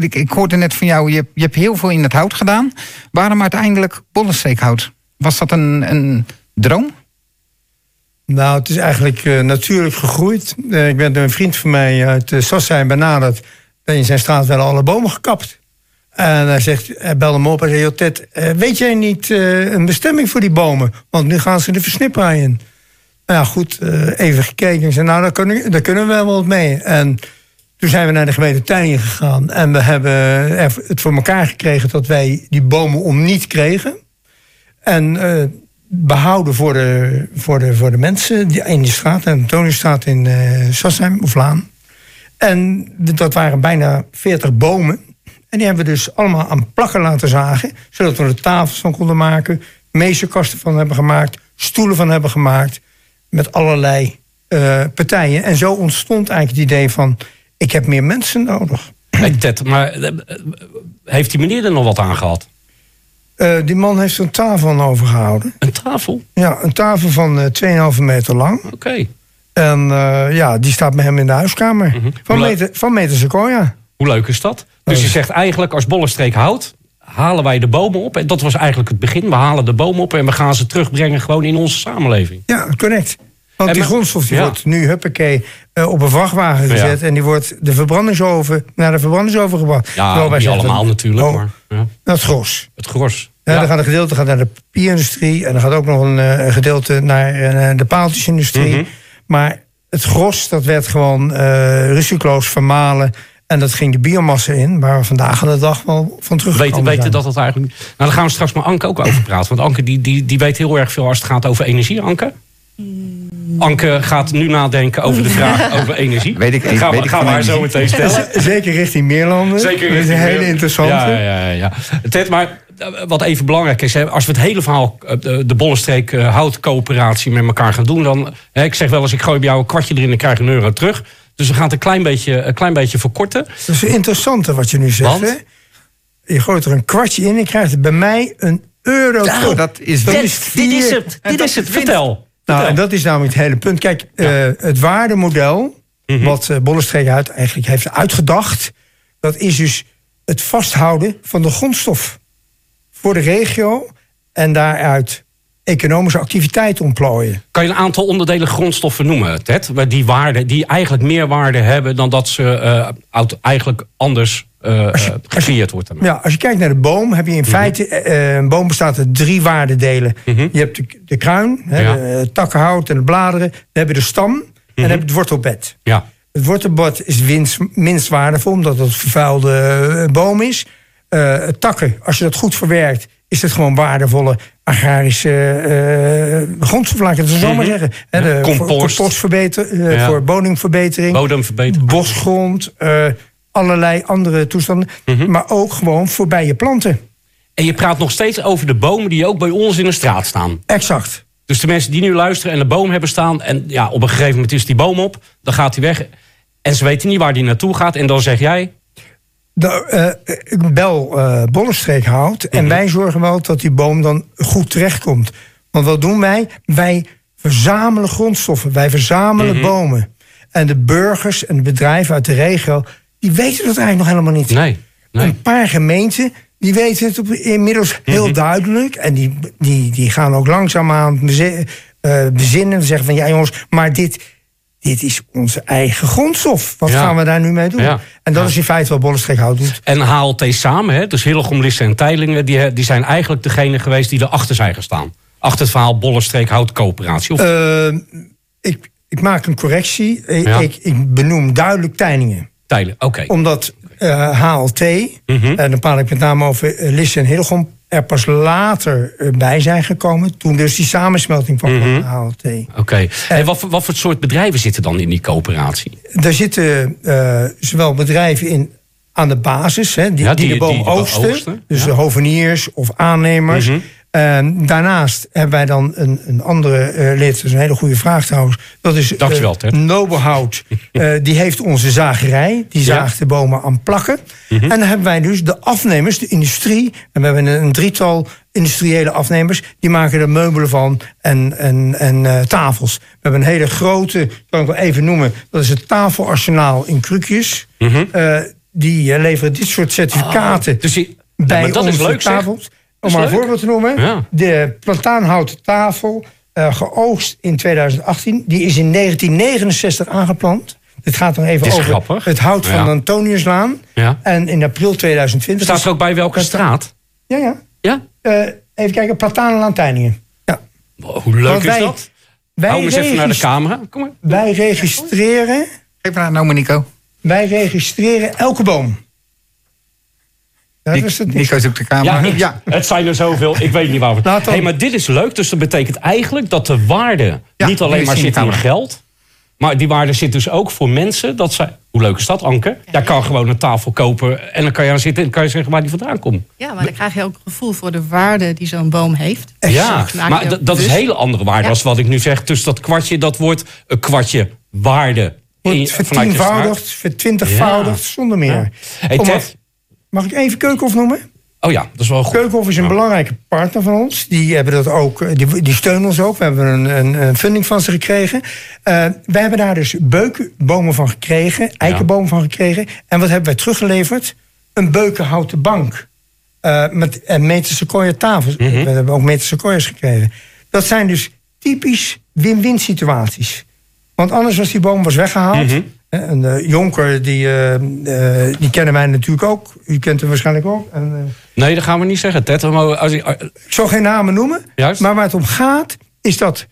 Ik, hoorde net van jou, je, je hebt heel veel in het hout gedaan. Waarom uiteindelijk bollenstreekhout? Was dat een, een droom? Nou, het is eigenlijk uh, natuurlijk gegroeid. Uh, ik ben door een vriend van mij uit uh, Sassijn benaderd. En in zijn straat werden alle bomen gekapt. En hij zegt, hij belde me op en zei... Ted, weet jij niet een bestemming voor die bomen? Want nu gaan ze de versnipperaar in. Nou ja, goed, even gekeken. Ik zei, nou, daar kunnen, kunnen we wel wat mee. En toen zijn we naar de gemeente Tijningen gegaan. En we hebben het voor elkaar gekregen dat wij die bomen om niet kregen. En behouden voor de, voor de, voor de mensen die in die straat, de Toningsstraat in uh, Sassheim of Laan. En dat waren bijna 40 bomen. En die hebben we dus allemaal aan plakken laten zagen, zodat we er tafels van konden maken, meesterkasten van hebben gemaakt, stoelen van hebben gemaakt, met allerlei uh, partijen. En zo ontstond eigenlijk het idee van: ik heb meer mensen nodig. Hey Ted, maar eh, heeft die meneer er nog wat aan gehad? Uh, die man heeft een tafel aan overgehouden. Een tafel? Ja, een tafel van uh, 2,5 meter lang. Oké. Okay. En uh, ja, die staat bij hem in de huiskamer. Mm -hmm. Van, meter, van meter Sequoia. Hoe leuk is dat? Dus je zegt eigenlijk, als Bollenstreek houdt, halen wij de bomen op. En dat was eigenlijk het begin. We halen de bomen op en we gaan ze terugbrengen gewoon in onze samenleving. Ja, correct. Want die grondstof die ja. wordt nu, huppakee, uh, op een vrachtwagen gezet. Ja. En die wordt de verbrandingsoven naar de verbrandingsoven gebracht. Ja, niet allemaal een, natuurlijk. Oh, maar, ja. Het gros. Het gros. Ja, Dan gaat een gedeelte gaat naar de papierindustrie. En dan gaat ook nog een, uh, gedeelte naar uh, de paaltjesindustrie. Mm -hmm. Maar het gros, dat werd gewoon recycloos vermalen. En dat ging de biomassa in, waar we vandaag aan de dag wel van terug weten, weten dat dat eigenlijk. Nou, daar gaan we straks met Anke ook over praten. Want Anke die, die, die weet heel erg veel als het gaat over energie, Anke. Anke gaat nu nadenken over de vraag over energie. Weet ik even. Gaan we, weet gaan we haar zo meteen stellen. Zeker richting Meerlanden. Zeker dat is een hele interessante. Ja, ja, ja. Ted, maar wat even belangrijk is, als we het hele verhaal, de Bollenstreek houtcoöperatie met elkaar gaan doen, dan, ik zeg wel eens, ik gooi bij jou een kwartje erin en krijg een euro terug. Dus we gaan het een klein beetje, een klein beetje verkorten. Dat is interessant wat je nu zegt. Hè? Je gooit er een kwartje in en krijgt bij mij een euro Ja, terug. dat is Dat dit- is Dit is vier- het, dit is het. Vertel. Nou, en dat is namelijk het hele punt. Kijk, eh, het waardemodel, Mhm. wat uh, Bollenstreek uit eigenlijk heeft uitgedacht, dat is dus het vasthouden van de grondstof voor de regio en daaruit economische activiteit ontplooien. Kan je een aantal onderdelen grondstoffen noemen, Ted? Waar Die, waarde, die eigenlijk meer waarde hebben dan dat ze eh, eigenlijk anders je- eh, gecreëerd wordt. daarmee. Ja, als je kijkt naar de boom, heb je in feite... eh, een boom bestaat uit drie waardedelen. Mhm. Je hebt de, de kruin, hè, Ja. de, het takkenhout en de bladeren. Dan heb je de stam en dan heb je het wortelbed. Ja. Het wortelbed is winst, minst waardevol, omdat het een vervuilde boom is. Het takken, als je dat goed verwerkt, is het gewoon waardevolle agrarische ik het zo maar zeggen. Hè, Mhm. De, compost. Voor, Ja. voor bodemverbetering Bodemverbetering. bosgrond, allerlei andere toestanden. Mhm. Maar ook gewoon voorbij je planten. En je praat nog steeds over de bomen die ook bij ons in de straat staan. Exact. Dus de mensen die nu luisteren en de boom hebben staan... en ja, op een gegeven moment is die boom op, dan gaat hij weg... en ze weten niet waar die naartoe gaat. En dan zeg jij, De, eh, bel eh Bollenstreek hout. En Mhm. wij zorgen wel dat die boom dan goed terechtkomt. Want wat doen wij? Wij verzamelen grondstoffen. Wij verzamelen Mhm. bomen. En de burgers en de bedrijven uit de regio... die weten dat eigenlijk nog helemaal niet. nee, nee. Een paar gemeenten die weten het op, inmiddels heel Mhm. duidelijk. En die, die, die gaan ook langzaamaan bezi- eh, bezinnen. En zeggen van ja jongens, maar dit, dit is onze eigen grondstof. Wat Ja. gaan we daar nu mee doen? Ja. En dat Ja. is in feite wat Bollenstreek hout doet. En HLT samen, hè, dus Hillegom, Lisse en Teilingen... Die, die zijn eigenlijk degene geweest die erachter zijn gestaan. Achter het verhaal Bollenstreek Houtcoöperatie. Of, Eh, ik, ik maak een correctie. Ik, ik, ik benoem duidelijk Tijningen. Teilen, oké. Omdat eh, HLT, Mhm. en dan praat ik met name over eh, Lisse en Hillegom... er pas later eh, bij zijn gekomen. Toen dus die samensmelting van Mhm. HLT. Oké. En wat, voor- wat voor soort bedrijven zitten dan in die coöperatie? Daar zitten zowel bedrijven in aan de basis, hè, die, Ja, die, die- de boom oogsten. Dus ja. de hoveniers of aannemers. Mhm. Daarnaast hebben wij dan een, een andere eh, lid, dat is een hele goede vraag trouwens. Dat is Dankjewel, eh. Nobelhout. Eh, die heeft onze zagerij. Die Ja. zaagt de bomen aan plakken. Mhm. En dan hebben wij dus de afnemers, de industrie. En we hebben een, drietal industriële afnemers. Die maken er meubelen van en, en, en tafels. We hebben een hele grote, kan ik wel even noemen. Dat is het tafelarsenaal in Krukjes. Mhm. Die leveren dit soort certificaten Dus Ja, bij dat is onze zeg. Om maar een voorbeeld te noemen. Ja. De plataanhouten tafel, eh, geoogst in 2018. Die is in 1969 aangeplant. Dit gaat nog even over grappig. het hout van Ja. de Antoniuslaan. Ja. En in april 2020... Staat er ook bij welke straat? Ja, ja. Ja? Eh, even kijken, Platanen Tijningen. Ja. Wow, Hoe leuk is dat? Wij, Hou eens even naar de camera. Kom maar. wij registreren... Geef maar aan nou, Nico. Wij registreren elke boom. Dat is het niet. Nico zoekt de camera. Ja, Ja, het zijn er zoveel. Ik weet niet waarom. Laat dan. Hey, maar dit is leuk. Dus dat betekent eigenlijk dat de waarde Ja, niet alleen maar zit in geld. Maar die waarde zit dus ook voor mensen. Dat zij, hoe leuk is dat, Anke? Jij kan gewoon een tafel kopen en dan kan je aan zitten en kan je zeggen waar die vandaan komt. Ja, maar dan krijg je ook een gevoel voor de waarde die zo'n boom heeft. Ja, maar dat- dat is een hele andere waarde Ja. als wat ik nu zeg. Dus dat kwartje, dat wordt een kwartje waarde. Wordt je vertienvoudigd, vertwintigvoudigd, Ja. zonder meer. Hey, Ted. Mag ik even Keukenhof noemen? Oh ja, dat is wel goed. Keukenhof is een Ja. belangrijke partner van ons. Die, hebben dat ook, eh, die, die steunen ons ook. We hebben een, een, een funding van ze gekregen. Eh wij hebben daar dus beukenbomen van gekregen. Eikenbomen van gekregen. En wat hebben wij teruggeleverd? Een beukenhouten bank. Eh met en meter sequoia tafels. Mhm. We hebben ook meter sequoias gekregen. Dat zijn dus typisch win-win situaties. Want anders was die boom was weggehaald. Mhm. En de Jonker, die, eh, eh, die kennen wij natuurlijk ook. U kent hem waarschijnlijk ook. En, Nee, dat gaan we niet zeggen. Ted, maar als ik, ik zal geen namen noemen. Juist. Maar waar het om gaat, is dat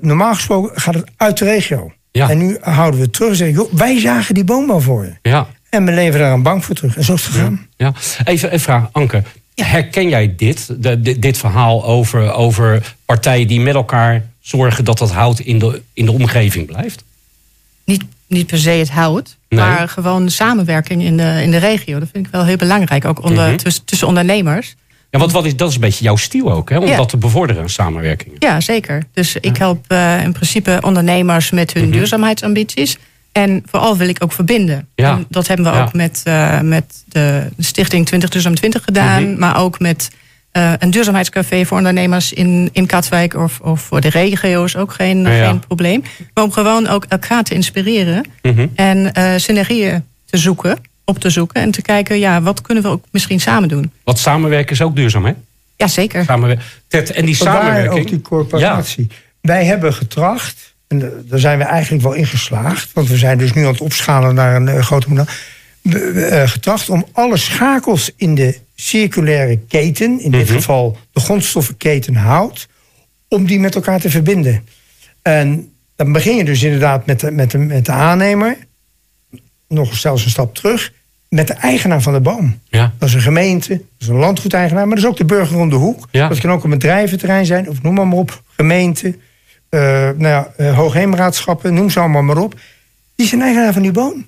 normaal gesproken gaat het uit de regio. Ja. En nu houden we het terug en zeggen, joh, wij zagen die boom wel voor je. ja, En we leveren daar een bank voor terug. En zo is het gegaan. ja. Even een vraag, Anke. Herken jij dit, de, dit, dit verhaal over, over partijen die met elkaar zorgen dat dat hout in de, in de omgeving blijft? Niet, niet per se het hout, Nee. maar gewoon de samenwerking in de, in de regio. Dat vind ik wel heel belangrijk, ook onder, Mhm. tussen, tussen ondernemers. Ja, want wat is, dat is een beetje jouw stijl ook, hè? om Ja. dat te bevorderen, samenwerking. Ja, zeker. Dus ik help eh, in principe ondernemers met hun duurzaamheidsambities. En vooral wil ik ook verbinden. Ja. En dat hebben we ook met, eh, met de Stichting 2020 gedaan. Mhm. Maar ook met eh, een duurzaamheidscafé voor ondernemers in, in Katwijk. Of, of voor de regio's ook geen, Ja, ja. geen probleem. Maar om gewoon ook elkaar te inspireren. Mhm. En eh, synergieën te zoeken, op te zoeken. En te kijken, ja, wat kunnen we ook misschien samen doen? Want samenwerken is ook duurzaam, hè? Ja, zeker. Samenwer Ted, en die Vandaar samenwerking... ook die corporatie. Wij hebben getracht, en daar zijn we eigenlijk wel in geslaagd... want we zijn dus nu aan het opschalen naar een eh, groter model... eh, getracht om alle schakels in de circulaire keten... in dit Mhm. geval de grondstoffenketen hout... om die met elkaar te verbinden. En dan begin je dus inderdaad met de, met de, met de aannemer... nog zelfs een stap terug... met de eigenaar van de boom. Ja. Dat is een gemeente, dat is een landgoedeigenaar, maar dat is ook de burger om de hoek. Ja. Dat kan ook een bedrijventerrein zijn, of noem maar, maar op. Gemeente, eh nou ja, eh, hoogheemraadschappen, noem ze allemaal maar op. Die zijn eigenaar van die boom.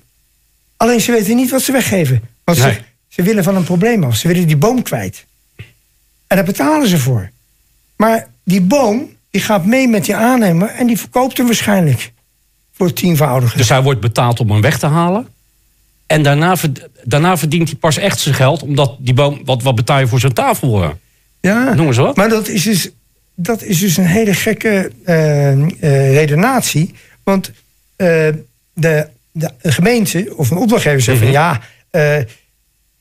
Alleen ze weten niet wat ze weggeven. Want Nee. ze, ze willen van een probleem af. Ze willen die boom kwijt. En daar betalen ze voor. Maar die boom, die gaat mee met die aannemer en die verkoopt hem waarschijnlijk. Voor tienvoudige. Dus hij wordt betaald om hem weg te halen. En daarna, daarna verdient hij pas echt zijn geld. Omdat die boom... Wat, wat betaal je voor zijn tafel? eh? Ja, Noem eens wat. maar dat is dus, dat is dus een hele gekke eh, redenatie. Want eh, de, de gemeente of een opdrachtgever zegt Mhm. van ja, eh,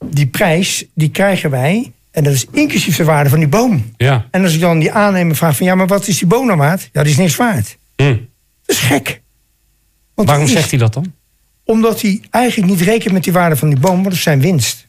die prijs die krijgen wij. En dat is inclusief de waarde van die boom. Ja. En als ik dan die aannemer vraag van ja, maar wat is die boom nou waard? Ja, die is niks waard. Hm. Dat is gek. Want Waarom is- zegt hij dat dan? Omdat hij eigenlijk niet rekent met die waarde van die boom, want dat is zijn winst.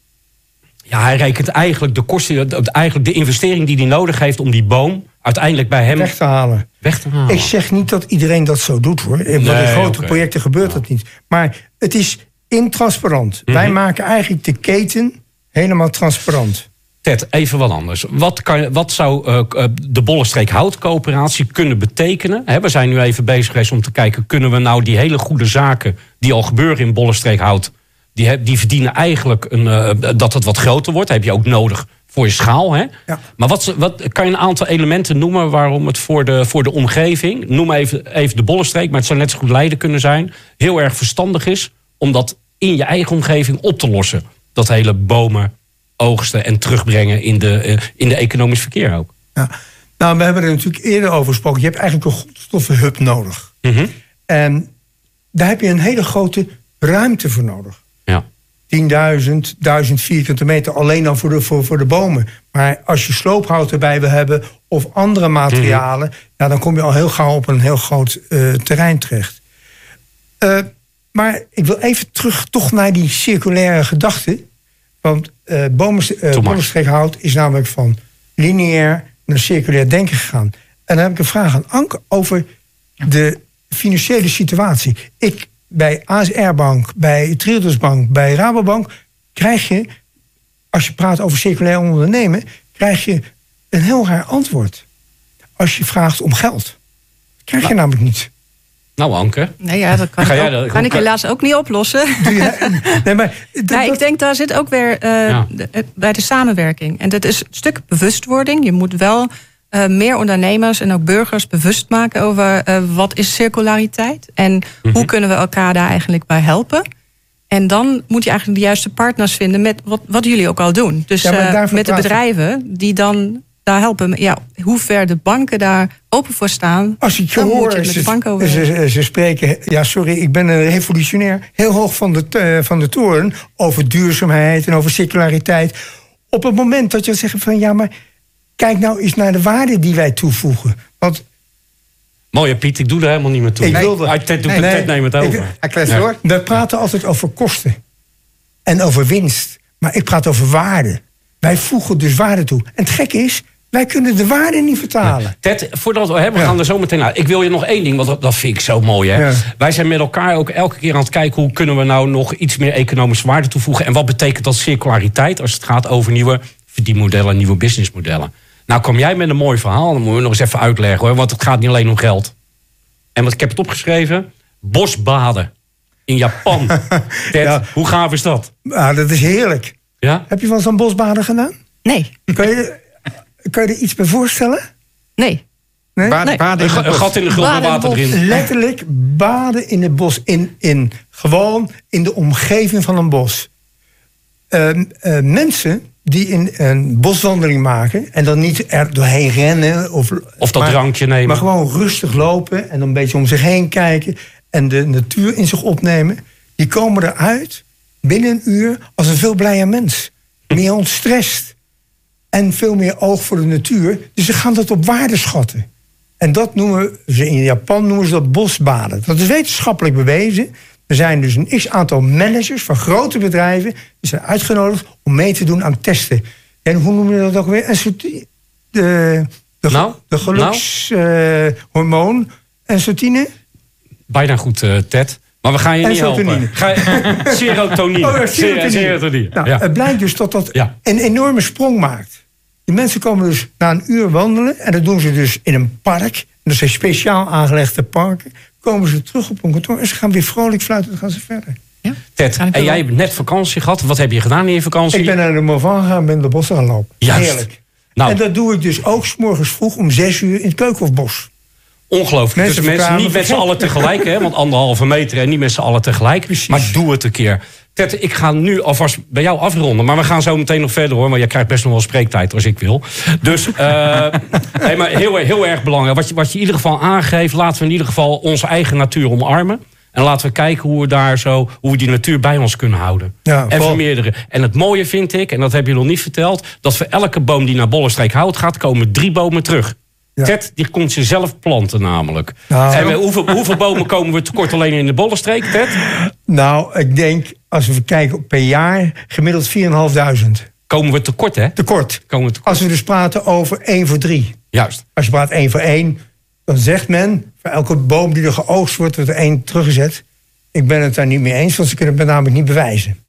Ja, hij rekent eigenlijk de kosten... Eigenlijk de investering die hij nodig heeft om die boom... uiteindelijk bij hem Weg te halen. weg te halen. Ik zeg niet dat iedereen dat zo doet hoor. Nee, grote oké. projecten gebeurt dat niet. Maar het is intransparant. Mhm. Wij maken eigenlijk de keten helemaal transparant. Ted, even wat anders. Wat, kan, wat zou eh, de Bollenstreek Houtcoöperatie kunnen betekenen? We zijn nu even bezig geweest om te kijken... kunnen we nou die hele goede zaken die al gebeuren in Bollenstreek Hout... die, die verdienen eigenlijk een, eh, dat het wat groter wordt. Dat heb je ook nodig voor je schaal. Hè? Ja. Maar wat, wat, kan je een aantal elementen noemen... waarom het voor de, voor de omgeving... noem even, even de Bollenstreek, maar het zou net zo goed Leiden kunnen zijn... heel erg verstandig is om dat in je eigen omgeving op te lossen. Dat hele bomen oogsten en terugbrengen in de, eh, in de economisch verkeer ook. Ja. Nou, we hebben er natuurlijk eerder over gesproken. Je hebt eigenlijk een grondstoffenhub nodig. Mhm. En daar heb je een hele grote ruimte voor nodig. Ja. Het 10.000, 1000 vierkante meter alleen al voor de, voor, voor de bomen. Maar als je sloophout erbij wil hebben of andere materialen, ja, dan kom je al heel gauw op een heel groot eh, terrein terecht. Eh, maar ik wil even terug toch naar die circulaire gedachte. Want uh, bomenstreekhout is namelijk van lineair naar circulair denken gegaan. En dan heb ik een vraag aan Anke over de financiële situatie. Ik bij ASR Bank, bij Triodos Bank, bij Rabobank krijg je, als je praat over circulair ondernemen, krijg je een heel raar antwoord. Als je vraagt om geld. Dat krijg je namelijk niet. Nou, Anke. Nee, ja, dat kan, ik, ook, kan ik helaas ook niet oplossen. nee, maar nee, ik denk daar zit ook weer uh, de, bij de samenwerking. En dat is een stuk bewustwording. Je moet wel uh, meer ondernemers en ook burgers bewust maken over uh, wat is circulariteit en mm -hmm. hoe kunnen we elkaar daar eigenlijk bij helpen. En dan moet je eigenlijk de juiste partners vinden met wat, wat jullie ook al doen. Dus ja, met de bedrijven die dan daar helpen. Ja, hoe ver de banken daar open voor staan. Als ik je hoor, je ze, ze, ze, spreken, ja sorry, ik ben een revolutionair, heel hoog van de, van de toren over duurzaamheid en over circulariteit. Op het moment dat je zegt van ja, maar kijk nou eens naar de waarde die wij toevoegen. Want Mooie Piet, ik doe er helemaal niet meer toe. Ik wilde, nee, Ted, nee, nee, neem het over. Ik, nee. We praten altijd over kosten en over winst. Maar ik praat over waarde. Wij voegen dus waarde toe. En het gekke is, wij kunnen de waarde niet vertalen. Ja. Ted, voordat we, hè, we gaan er zo meteen naar. Ik wil je nog één ding, want dat, dat vind ik zo mooi. Hè? Ja. Wij zijn met elkaar ook elke keer aan het kijken... hoe kunnen we nou nog iets meer economische waarde toevoegen. En wat betekent dat circulariteit als het gaat over nieuwe verdienmodellen... nieuwe businessmodellen. Nou kom jij met een mooi verhaal, dan moeten we nog eens even uitleggen. Hoor, want het gaat niet alleen om geld. En wat ik heb het opgeschreven, bosbaden in Japan. Ted, ja. Hoe gaaf is dat? Ah, dat is heerlijk. Ja? Heb je van zo'n bosbaden gedaan? Nee. Kan je, kan je er iets bij voorstellen? Nee. Nee? Baden, baden een, een gat in de grondwater erin. Letterlijk baden in het bos. In, in, gewoon in de omgeving van een bos. Uh, uh, mensen die in een boswandeling maken... en dan niet er doorheen rennen... of, of dat maar, drankje nemen. Maar gewoon rustig lopen en dan een beetje om zich heen kijken... en de natuur in zich opnemen... die komen eruit binnen een uur als een veel blijer mens. Meer ontstrest. En veel meer oog voor de natuur. Dus ze gaan dat op waarde schatten. En dat noemen ze in Japan noemen ze dat bosbaden. Dat is wetenschappelijk bewezen. Er zijn dus een x-aantal managers van grote bedrijven... die zijn uitgenodigd om mee te doen aan testen. En hoe noemen we dat ook weer? Een soort, de, de, nou, de gelukshormoon nou? uh, en? Bijna goed, uh, Ted. Maar we gaan je en niet helpen. Ga, serotonine. Oh, serotonine. serotonine. Nou, ja. Het blijkt dus dat dat ja. een enorme sprong maakt. Die mensen komen dus na een uur wandelen... en dat doen ze dus in een park. Dat zijn speciaal aangelegde parken komen ze terug op een kantoor en ze gaan weer vrolijk fluiten en gaan ze verder. Ja? Ted, en jij hebt net vakantie gehad. Wat heb je gedaan in je vakantie? Ik ben naar de Morvan gegaan, ben de bossen gaan lopen. Juist. Heerlijk. Nou. En dat doe ik dus ook s morgens vroeg om zes uur in het Keukenhofbos. Ongelooflijk. Mensen, dus mensen niet met z'n allen tegelijk, hè, want anderhalve meter en niet met z'n allen tegelijk. Precies. Maar doe het een keer. Ted, ik ga nu alvast bij jou afronden. Maar we gaan zo meteen nog verder hoor. Maar jij krijgt best nog wel spreektijd als ik wil. Dus uh, nee, maar heel, heel erg belangrijk. Wat je, wat je in ieder geval aangeeft, laten we in ieder geval onze eigen natuur omarmen. En laten we kijken hoe we daar zo, hoe we die natuur bij ons kunnen houden. Ja, en vermeerderen. En het mooie vind ik, en dat heb je nog niet verteld, dat voor elke boom die naar Bollenstreek hout gaat, komen drie bomen terug. Ja. Ted, die komt ze zelf planten namelijk. Nou, en hoeveel, hoeveel bomen komen we tekort alleen in de Bollenstreek, Ted? Nou, ik denk, als we kijken per jaar, gemiddeld 4.500. Komen we tekort, hè? Tekort. Komen we tekort. Als we dus praten over 1 voor 3. Juist. Als je praat 1 voor 1, dan zegt men... voor elke boom die er geoogst wordt, wordt er één teruggezet. Ik ben het daar niet mee eens, want ze kunnen het namelijk niet bewijzen.